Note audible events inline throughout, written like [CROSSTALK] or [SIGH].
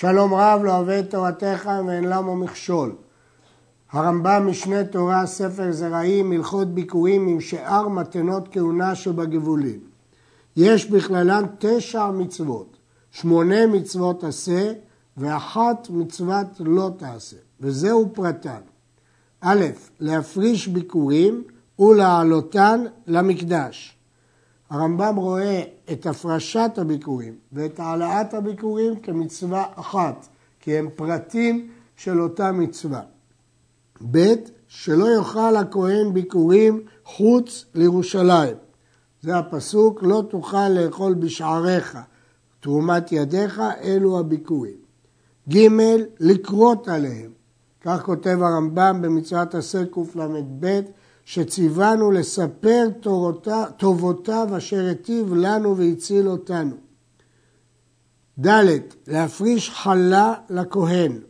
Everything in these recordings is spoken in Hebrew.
שלום רב לא אוהב את תורתך ואין למו מכשול. הרמב"ם משנה תורה, ספר זרעים, הלכות ביקורים עם שאר מתנות כהונה שבגבולים. יש בכללן תשע מצוות, שמונה מצוות עשה ואחת מצוות לא תעשה, וזהו פרטן. א', להפריש ביקורים ולהעלותן למקדש. הרמב"ם רואה את הפרשת הביקורים ואת העלאת הביקורים כמצווה אחת, כי הם פרטים של אותה מצווה. ב', שלא יאכל הכהן ביקורים חוץ לירושלים. זה הפסוק, לא תוכל לאכול בשעריך, תרומת ידיך, אלו הביקורים. ג', לקרות עליהם. כך כותב הרמב"ם במצוות עשה קל"ב, שציוונו לספר טובותיו אשר היטיב לנו והציל אותנו. ד', להפריש חלה לכהן,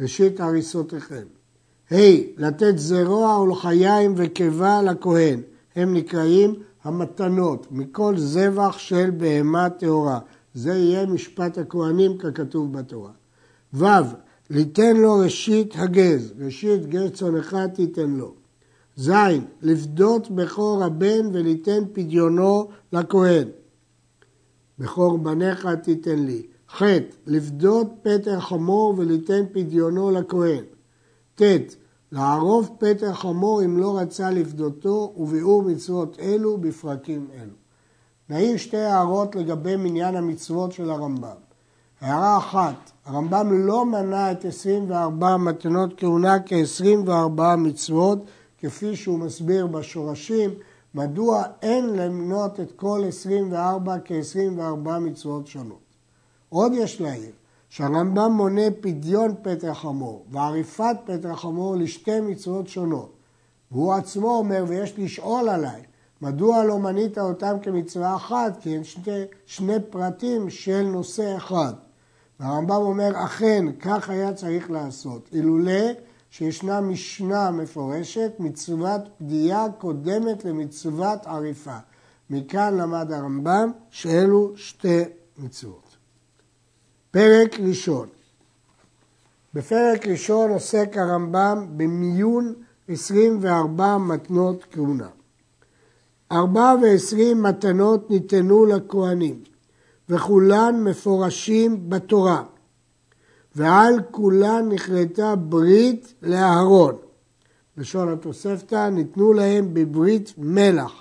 ראשית הריסותיכם. ה', לתת זרוע ולחיים וקיבה לכהן, הם נקראים המתנות, מכל זבח של בהמה טהורה. זה יהיה משפט הכהנים ככתוב בתורה. ו', ליתן לו ראשית הגז, ראשית גז צונך תיתן לו. ז. לפדות בכור הבן וליתן פדיונו לכהן. בכור בניך תיתן לי. ח. לפדות פטר חמור וליתן פדיונו לכהן. ט. לערוף פטר חמור אם לא רצה לפדותו וביאור מצוות אלו בפרקים אלו. נעיר שתי הערות לגבי מניין המצוות של הרמב"ם. הערה אחת, הרמב"ם לא מנה את 24 מתנות כהונה כ-24 מצוות, כפי שהוא מסביר בשורשים, מדוע אין למנות את כל 24 כ-24 מצוות שונות. עוד יש להעיר שהרמב"ם מונה פדיון פטר חמור ועריפת פטר חמור לשתי מצוות שונות. והוא עצמו אומר, ויש לשאול עליי, מדוע לא מנית אותם כמצווה אחת? כי הם שני, שני פרטים של נושא אחד. והרמב"ם אומר, אכן, כך היה צריך לעשות. אילולא שישנה משנה מפורשת, מצוות פדיעה קודמת למצוות עריפה. מכאן למד הרמב"ם שאלו שתי מצוות. פרק ראשון בפרק ראשון עוסק הרמב"ם במיון 24 מתנות כהונה. 24 מתנות ניתנו לכהנים, וכולן מפורשים בתורה. ועל כולן נכרתה ברית לאהרון. לשון התוספתא, ניתנו להם בברית מלח.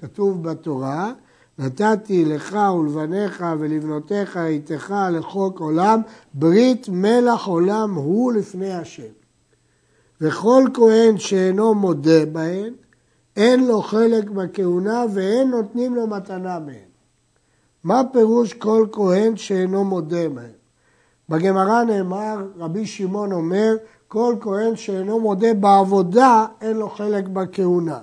כתוב בתורה, נתתי לך ולבניך ולבנותיך איתך לחוק עולם, ברית מלח עולם הוא לפני השם. וכל כהן שאינו מודה בהן, אין לו חלק בכהונה ואין נותנים לו מתנה מהן. מה פירוש כל כהן שאינו מודה בהן? בגמרא נאמר, רבי שמעון אומר, כל כהן שאינו מודה בעבודה, אין לו חלק בכהונה.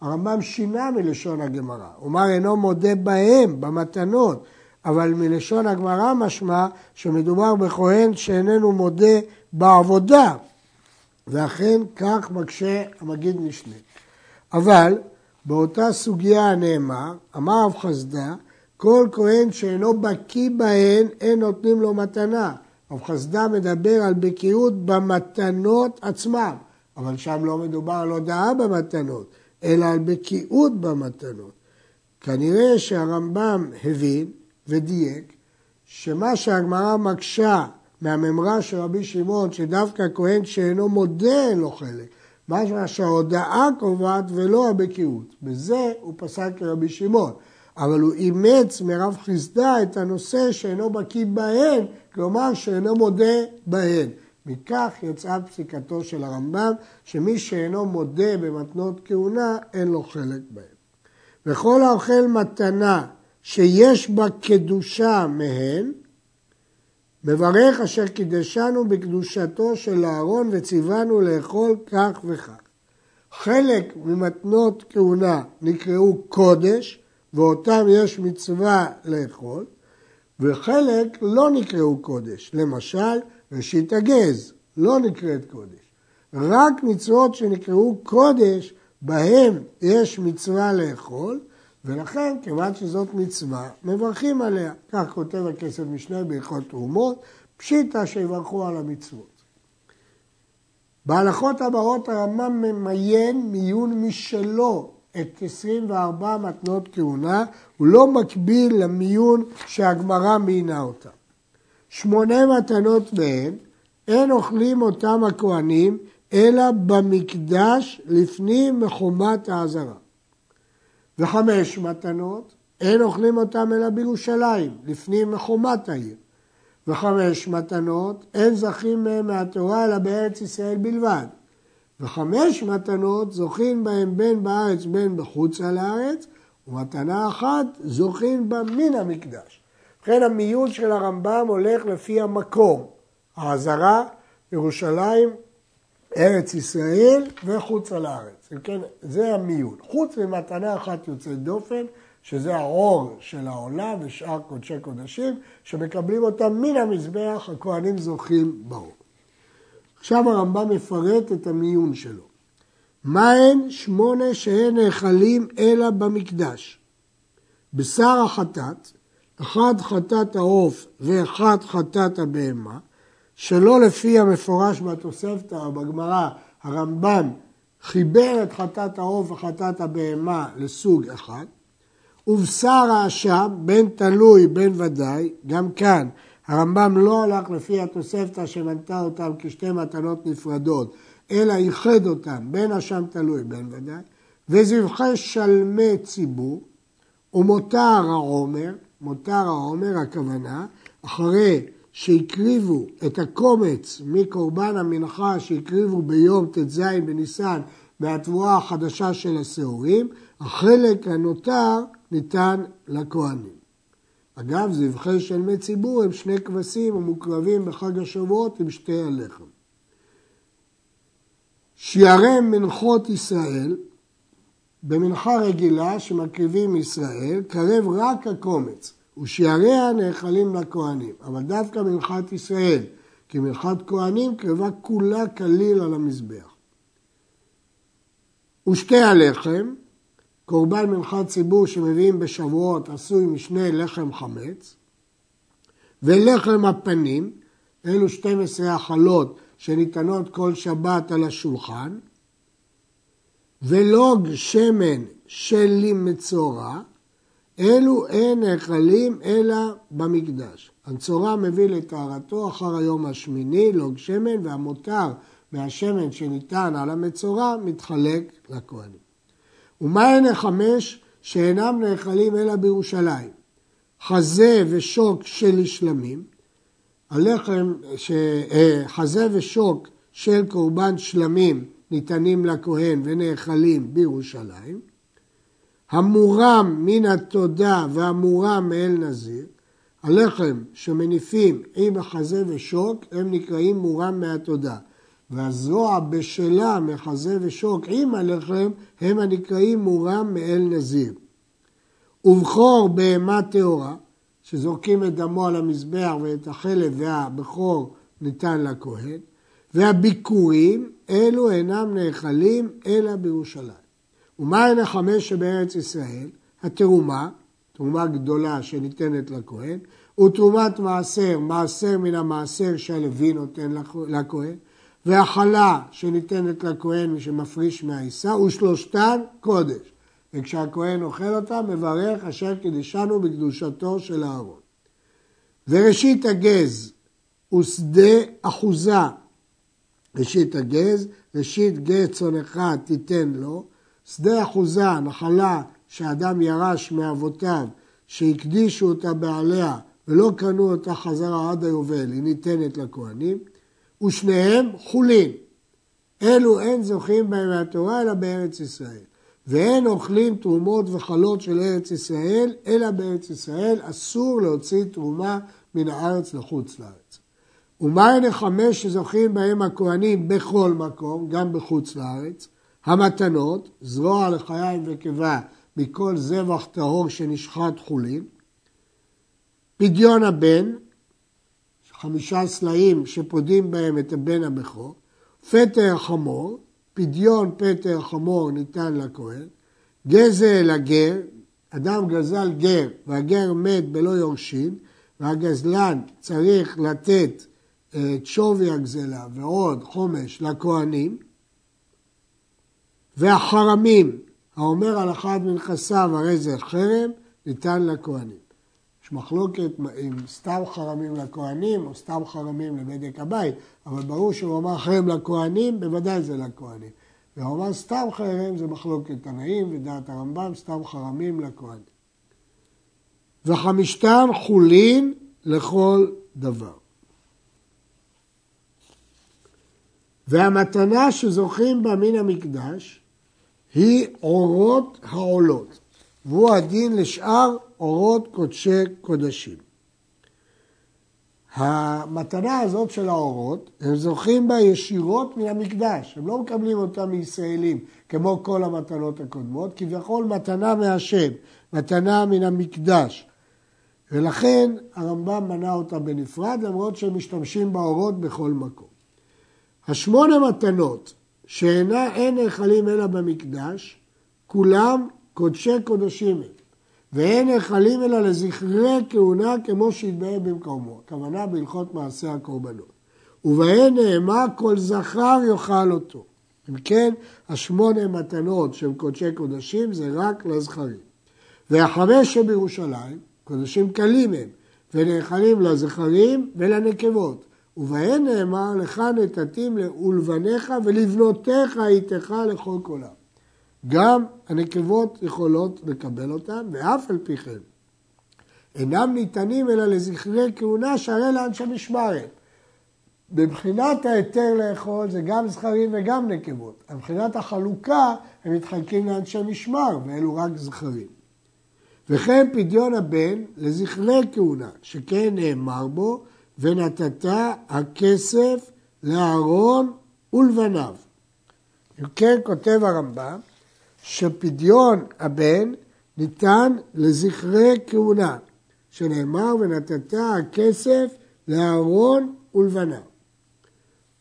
הרמב"ם שינה מלשון הגמרא, הוא אמר אינו מודה בהם, במתנות, אבל מלשון הגמרא משמע שמדובר בכהן שאיננו מודה בעבודה, ואכן כך מקשה המגיד משנה. אבל באותה סוגיה נאמר, אמר רב חסדה, כל כהן שאינו בקיא בהן, אין נותנים לו מתנה. רב חסדה מדבר על בקיאות במתנות עצמם, אבל שם לא מדובר על הודעה במתנות, אלא על בקיאות במתנות. כנראה שהרמב"ם הבין ודייק שמה שהגמרא מקשה מהממרה של רבי שמעון, שדווקא כהן שאינו מודה אין לו חלק, משמע שההודעה קובעת ולא הבקיאות. בזה הוא פסק כרבי שמעון. אבל הוא אימץ מרב חסדה את הנושא שאינו בקיא בהן, כלומר שאינו מודה בהן. מכך יצאה פסיקתו של הרמב"ם, שמי שאינו מודה במתנות כהונה, אין לו חלק בהן. וכל האוכל מתנה שיש בה קדושה מהן, מברך אשר קידשנו בקדושתו של אהרון וציוונו לאכול כך וכך. חלק ממתנות כהונה נקראו קודש, ואותם יש מצווה לאכול, וחלק לא נקראו קודש. למשל, ראשית הגז לא נקראת קודש. רק מצוות שנקראו קודש, בהם יש מצווה לאכול, ולכן, כיוון שזאת מצווה, מברכים עליה. כך כותב הכסף משנה בהלכות תרומות, פשיטא שיברכו על המצוות. בהלכות הבאות הרמב"ם ממיין מיון משלו את 24 מתנות כהונה, הוא לא מקביל למיון שהגמרא מיינה אותה. שמונה מתנות מהן, אין אוכלים אותם הכהנים, אלא במקדש לפנים מחומת האזהרה. וחמש מתנות, אין אוכלים אותם אלא בירושלים, לפנים מחומת העיר. וחמש מתנות, אין זכים מהם מהתורה אלא בארץ ישראל בלבד. וחמש מתנות זוכים בהם בין בארץ בין בחוץ על הארץ, ומתנה אחת זוכים בה מן המקדש. ובכן המיון של הרמב"ם הולך לפי המקום, האזהרה, ירושלים, ארץ ישראל וחוץ על הארץ. כן, זה המיון. חוץ ממתנה אחת יוצאת דופן, שזה האור של העולה ושאר קודשי קודשים, שמקבלים אותם מן המזבח, הכהנים זוכים באור. עכשיו הרמב"ם מפרט את המיון שלו. מהן שמונה שאין נאכלים אלא במקדש? בשר החטאת, אחד חטאת העוף ואחד חטאת הבהמה, שלא לפי המפורש בתוספתא בגמרא, הרמב"ם חיבר את חטאת העוף וחטאת הבהמה לסוג אחד, ובשר האשם, בין תלוי בין ודאי, גם כאן הרמב"ם לא הלך לפי התוספתא שמנתה אותם כשתי מתנות נפרדות, אלא ייחד אותם, בין אשם תלוי בין ודאי, וזבחי שלמי ציבור, ומותר העומר, מותר העומר הכוונה, אחרי שהקריבו את הקומץ מקורבן המנחה שהקריבו ביום ט"ז בניסן מהתבואה החדשה של השעורים, החלק הנותר ניתן לכהנים. אגב, זבחי שלמי ציבור הם שני כבשים המוקרבים בחג השבועות עם שתי הלחם. שיערי מנחות ישראל, במנחה רגילה שמקריבים ישראל, קרב רק הקומץ, ושיעריה נאכלים לכהנים, אבל דווקא מנחת ישראל, כי מנחת כהנים קרבה כולה כליל על המזבח. ושתי הלחם, קורבן מנחת ציבור שמביאים בשבועות עשוי משני לחם חמץ, ולחם הפנים, אלו 12 החלות שניתנות כל שבת על השולחן, ולוג שמן של מצורע, אלו אין נאכלים אלא במקדש. המצורע מביא לטהרתו אחר היום השמיני, לוג שמן, והמותר מהשמן שניתן על המצורע מתחלק לכהנים. ומהן החמש שאינם נאכלים אלא בירושלים? חזה ושוק של שלמים, הלחם, ש... אה, חזה ושוק של קורבן שלמים ניתנים לכהן ונאכלים בירושלים, המורם מן התודה והמורם מאל נזיר, הלחם שמניפים עם החזה ושוק הם נקראים מורם מהתודה. והזרוע בשלה מחזה ושוק עם הלחם הם הנקראים מורם מאל נזיר. ובכור בהמה טהורה, שזורקים את דמו על המזבח ואת החלב והבכור ניתן לכהן, והביקורים אלו אינם נאכלים אלא בירושלים. ומהן החמש שבארץ ישראל? התרומה, תרומה גדולה שניתנת לכהן, ותרומת מעשר, מעשר מן המעשר שהלוי נותן לכהן, והחלה שניתנת לכהן שמפריש מהעיסה, ושלושתן קודש. וכשהכהן אוכל אותה, מברך אשר קידשנו בקדושתו של אהרון. וראשית הגז ושדה אחוזה. ראשית הגז, ראשית גז אחד תיתן לו, שדה אחוזה, נחלה שאדם ירש מאבותיו, שהקדישו אותה בעליה ולא קנו אותה חזרה עד היובל, היא ניתנת לכהנים. ושניהם חולין. אלו אין זוכים בהם מהתורה אלא בארץ ישראל. ואין אוכלים תרומות וחלות של ארץ ישראל, אלא בארץ ישראל אסור להוציא תרומה מן הארץ לחוץ לארץ. ומהן החמש שזוכים בהם הכהנים בכל מקום, גם בחוץ לארץ? המתנות, זרוע לחיים וקיבה מכל זבח טהור שנשחט חולין, פדיון הבן, חמישה סלעים שפודים בהם את הבן הבכור, פטר חמור, פדיון פטר חמור ניתן לכהן, גזל הגר, אדם גזל גר והגר מת בלא יורשין, והגזלן צריך לתת אה, את שווי הגזלה ועוד חומש לכהנים, והחרמים, האומר על אחד מנכסיו הרי זה חרם, ניתן לכהנים. יש מחלוקת אם סתם חרמים לכהנים או סתם חרמים לבדק הבית, אבל ברור שהוא אמר חרם לכהנים, בוודאי זה לכהנים. והוא אמר סתם חרם זה מחלוקת תנאים ודעת הרמב"ם, סתם חרמים לכהנים. וחמישתם חולין לכל דבר. והמתנה שזוכים בה מן המקדש היא אורות העולות, והוא הדין לשאר אורות קודשי קודשים. המתנה הזאת של האורות, הם זוכים בה ישירות מן המקדש, הם לא מקבלים אותה מישראלים, כמו כל המתנות הקודמות, כביכול מתנה מהשם, מתנה מן המקדש. ולכן הרמב"ם מנה אותה בנפרד, למרות שהם משתמשים באורות בכל מקום. השמונה מתנות שאינה אין נאכלים אלא במקדש, כולם קודשי קודשים הם, ואין נאכלים אלא לזכרי כהונה כמו שהתבהר במקומו, הכוונה בהלכות מעשה הקורבנות. ובהן נאמר כל זכר יאכל אותו. אם כן, השמונה מתנות שהם קודשי קודשים זה רק לזכרים. והחמש שבירושלים, קודשים קלים הם, ונאכלים לזכרים ולנקבות. ובהן נאמר לך נתתים ולבניך ולבנותיך הייתך לכל קולם. גם הנקבות יכולות לקבל אותם, ואף על פי כן אינם ניתנים אלא לזכרי כהונה שהרי לאנשי משמרת. מבחינת ההיתר לאכול זה גם זכרים וגם נקבות. מבחינת החלוקה הם מתחלקים לאנשי משמר, ואלו רק זכרים. וכן פדיון הבן לזכרי כהונה, שכן נאמר בו, ונתת הכסף לאהרון ולבניו. אם כן כותב הרמב"ם, שפדיון הבן ניתן לזכרי כהונה, שנאמר ונתת הכסף לאהרון ולבניו.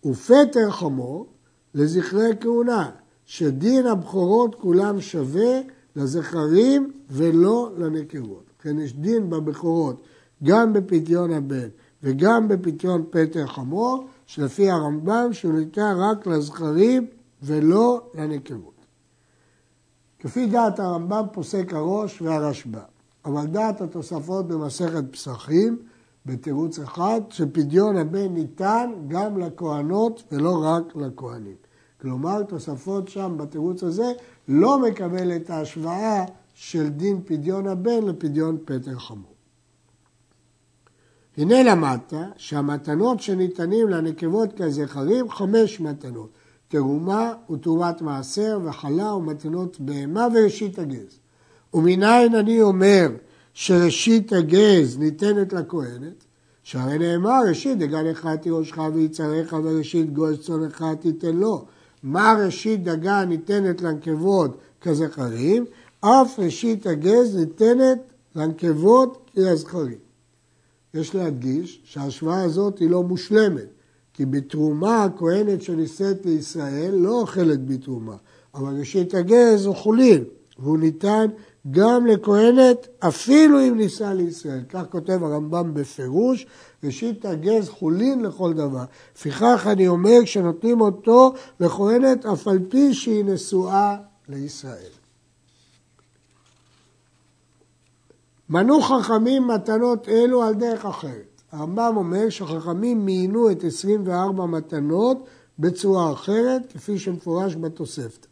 ופטר חמור לזכרי כהונה, שדין הבכורות כולם שווה לזכרים ולא לנקבות. לכן יש דין בבכורות גם בפדיון הבן וגם בפדיון פטר חמור, שלפי הרמב"ם שהוא ניתן רק לזכרים ולא לנקבות. כפי דעת הרמב"ם פוסק הראש והרשב"א, אבל דעת התוספות במסכת פסחים, בתירוץ אחד, שפדיון הבן ניתן גם לכהנות ולא רק לכהנים. כלומר, תוספות שם בתירוץ הזה לא מקבל את ההשוואה של דין פדיון הבן לפדיון פטר חמור. הנה למדת שהמתנות שניתנים לנקבות כזכרים, חמש מתנות. תרומה ותרומת מעשר וחלה ומתנות בהמה וראשית הגז. ומניין אני אומר שראשית הגז ניתנת לכהנת, שהרי נאמר ראשית דגן אחד תירושך ויצריך וראשית גוז צונך תיתן לו. מה ראשית דגה ניתנת לנקבות כזכרים, אף ראשית הגז ניתנת לנקבות כזכרים. יש להדגיש שההשוואה הזאת היא לא מושלמת. כי בתרומה הכהנת שנישאת לישראל לא אוכלת בתרומה, אבל ראשית הגז הוא חולין, והוא ניתן גם לכהנת אפילו אם נישא לישראל. כך כותב הרמב"ם בפירוש, ראשית הגז חולין לכל דבר. לפיכך אני אומר שנותנים אותו לכהנת אף על פי שהיא נשואה לישראל. מנו חכמים מתנות אלו על דרך אחרת. הרמב"ם אומר שחכמים מיינו את 24 מתנות בצורה אחרת, כפי שמפורש בתוספתא.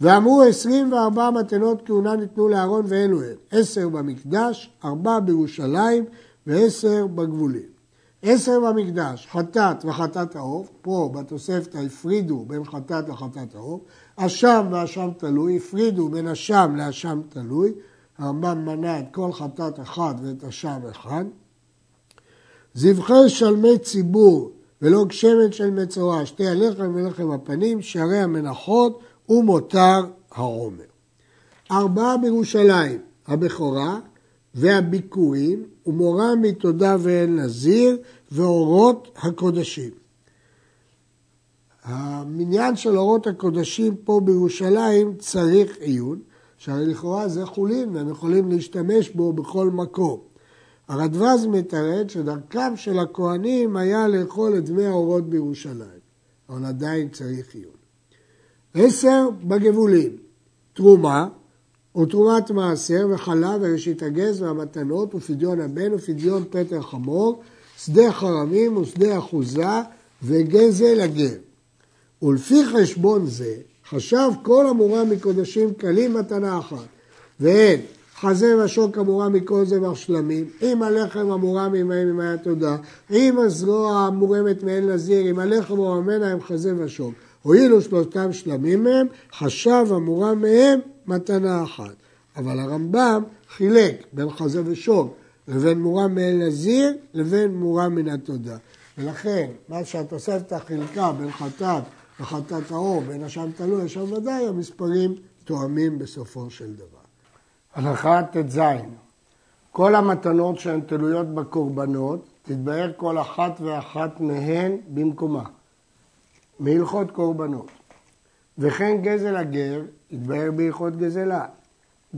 ואמרו 24 מתנות כהונה ניתנו לאהרון ואלו הן, עשר במקדש, ארבע בירושלים ועשר בגבולים. עשר במקדש, חטאת וחטאת העוף, פה בתוספתא הפרידו בין חטאת לחטאת העוף, אשם ואשם תלוי, הפרידו בין אשם לאשם תלוי, הרמב"ם מנה את כל חטאת אחד ואת אשם אחד, זבחי שלמי ציבור ולא גשמת של מצורע, שתי הלחם ולחם הפנים, שערי המנחות ומותר העומר. ארבעה בירושלים, הבכורה והביקורים, ומורה מתודה ואל נזיר, ואורות הקודשים. המניין של אורות הקודשים פה בירושלים צריך עיון, שהרי לכאורה זה חולין והם יכולים להשתמש בו בכל מקום. הרדווז מתרד שדרכם של הכהנים היה לאכול את דמי האורות בירושלים, אבל עדיין צריך עיון. עשר בגבולים, תרומה ותרומת מעשר וחלב וראשית הגז והמתנות ופדיון הבן ופדיון פטר חמור, שדה חרמים ושדה אחוזה וגזל הגר. ולפי חשבון זה חשב כל אמורה מקודשים קלים מתנה אחת, ואין חזה ושוק אמורה מכל זבח שלמים, עם הלחם אמורה ממהם עם היה תודה, עם הזרוע המורמת מעין נזיר, עם הלחם אמורה ממנה עם חזה ושוק. הואילו שלושתם שלמים מהם, חשב אמורה מהם מתנה אחת. אבל הרמב"ם חילק בין חזה ושוק לבין מורה מעין נזיר לבין מורה מן התודה. ולכן, מה שהתוספתא חילקה בין חטאת וחטאת האור, בין השם תלוי, השם ודאי, המספרים תואמים בסופו של דבר. הלכה ט"ז כל המתנות שהן תלויות בקורבנות, תתבהר כל אחת ואחת מהן במקומה, מהלכות קורבנות. וכן גזל הגר, יתבהר בהלכות גזלה.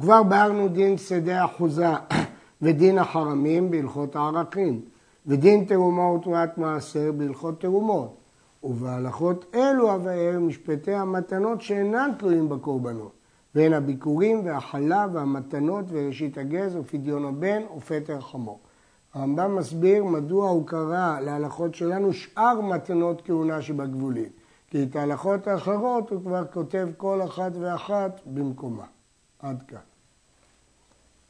כבר בארנו דין שדה אחוזה [COUGHS] ודין החרמים בהלכות הערכים, ודין תרומה ותרועת מעשר בהלכות תרומות. ובהלכות אלו אבאר משפטי המתנות שאינן תלויים בקורבנות. בין הביקורים והחלב והמתנות וראשית הגז ופדיון הבן ופטר חמור. הרמב"ם מסביר מדוע הוא קרא להלכות שלנו שאר מתנות כהונה שבגבולים. כי את ההלכות האחרות הוא כבר כותב כל אחת ואחת במקומה. עד כאן.